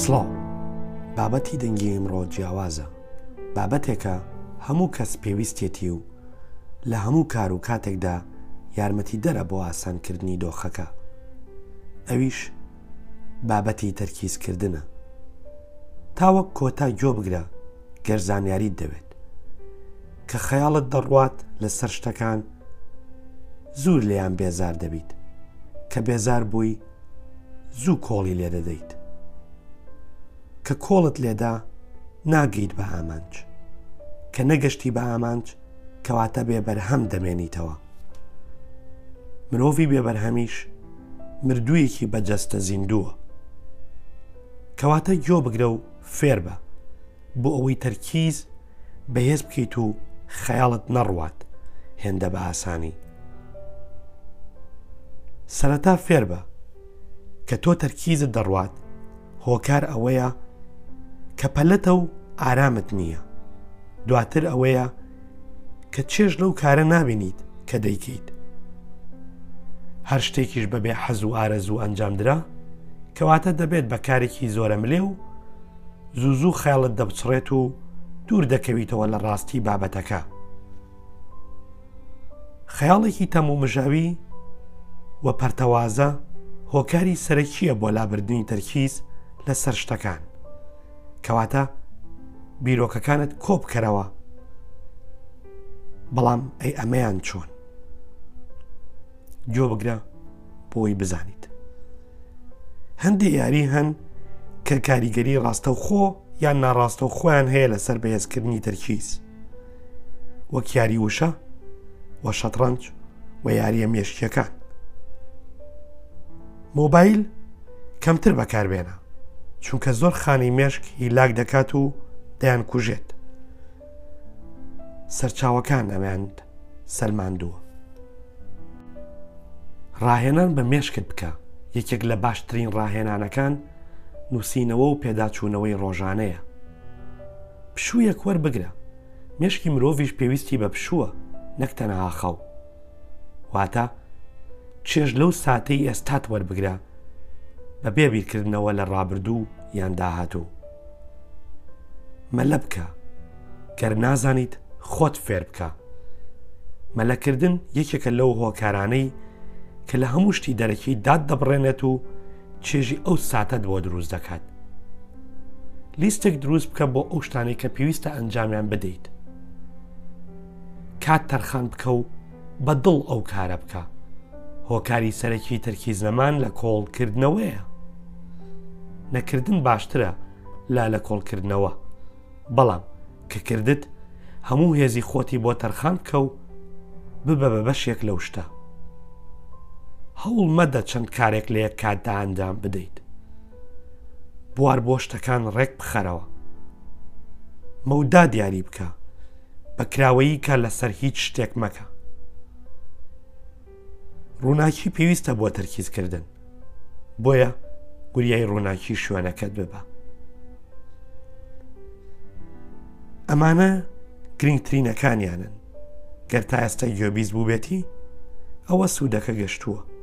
سڵاو، بابەتی دەنگی ئیمڕۆ جیاوازە، بابەتێکە هەموو کەس پێویستیەتی و لە هەموو کار و کاتێکدا یارمەتیدەرە بۆ ئاسانکردنی دۆخەکە ئەویش بابەتی تەرکیزکردنە. تا وەک کۆتا گوێ بگرە گەر زانیاریت دەوێت. کە خەیاڵت دەڕوات لەسەر شتەکان زوور لێیان بێزار دەبیت کە بێزار بووی زوو کۆڵی لێ دەدەیت کە کۆڵت لێدا ناگەیت بە ئامانج کە نەگەشتی بە ئامانج کەواتە بێبەرهەم دەمێنیتەوە مرۆڤی بێبەرهەمیش مردوویەکی بە جەستە زیندووە کەواتە گۆ بگرە و فێر بە بۆ ئەوەی تەرکیز بەهێز بکەیت و خەیاڵت نەڕوات هێندە بە ئاسانی. سەرەتا فێربە کە تۆ تەرکیزت دەڕوات هۆکار ئەوەیە کە پەلەتە و ئارامت نییە دواتر ئەوەیە کە چێژ لەو کارە نابینیت کە دەیکەیت هەر شتێکیش بەبێ حەز و ئارەزوو ئەنجامدرا کەواتە دەبێت بە کارێکی زۆرە ملێ و زوو زوو خەیاڵت دەپچڕێت و دوور دەکەویتەوە لە ڕاستی بابەتەکە. خەیاڵێکی تەم و مژاوی و پەرتەوازە هۆکاری سەرەکیە بۆ لابردنی تەرکیز لەسەر شتەکان. کەواتە بیرۆکەکانت کۆبکەرەوە بەڵام ئەی ئەمەیان چۆن؟ گوێ بگرە بۆی بزانیت. هەندێ یاری هەن کە کاریگەری ڕاستەوخۆ یان ناڕاستەو خۆیان هەیە لەسەر بەهێزکردنی تەرکیز وەک یاری وشە و شەتڕەنج و یاریە مێشکیەکان مۆبایل کەمتر بەکاربێنە چونکە زۆر خانی مێشک هیلاک دەکات و دەیان کوژێت سەرچاوەکان ئەویان سەلماندووە. ڕاهێنان بە مێشکت بکە، یەکێک لە باشترین ڕاهێنانەکان نووسینەوە و پێداچوونەوەی ڕۆژانەیە. پشوویەک وەربگرە، مێشکی مرۆڤیش پێویستی بە پشووە نەک تەنها خەو. واتە چێژ لەو ساتەی ئێستات وەربگرە بەبێ بیرکردنەوە لە ڕابردوو یان داهاتوو. مەلە بکە گەر نازانیت خۆت فێر بکە مەلەکردن یەکێکە لەو هۆکارانەی کە لە هەموو شتی دەرەکی داد دەبڕێنێت و چێژی ئەو ساتەت بۆ دروست دەکات لیستێک دروست بکە بۆ ئەو شتانی کە پێویستە ئەنجامیان بدەیت کات تەرخان بکە و بە دڵ ئەو کارە بکە. هۆکاری سەرەکی تەرکیز نەمان لە کۆڵ کردنەوەیە. نەکردن باشترە لە لە کۆڵ کردنەوە. بەڵام کە کردت هەموو هێزی خۆتی بۆ تەرخان بکە و ببە بە بەشێک لەو شتە. هەوڵ مەدە چەند کارێک لە یەک کاتدا ئەنجام بدەیت. بوار بۆ شتەکان ڕێک بخەرەوە. مەودا دیاری بکە. بە کراوەیی کار لەسەر هیچ شتێک مەکە. ڕووناکی پێویستە بۆ تەرکیزکردن. بۆیە وریای ڕووناکی شوێنەکەت ببە. ئەمانە گرنگترینەکانیانن گەر تا ئێستا گوێبیست بووبێتی ئەوە سوودەکە گەشتووە.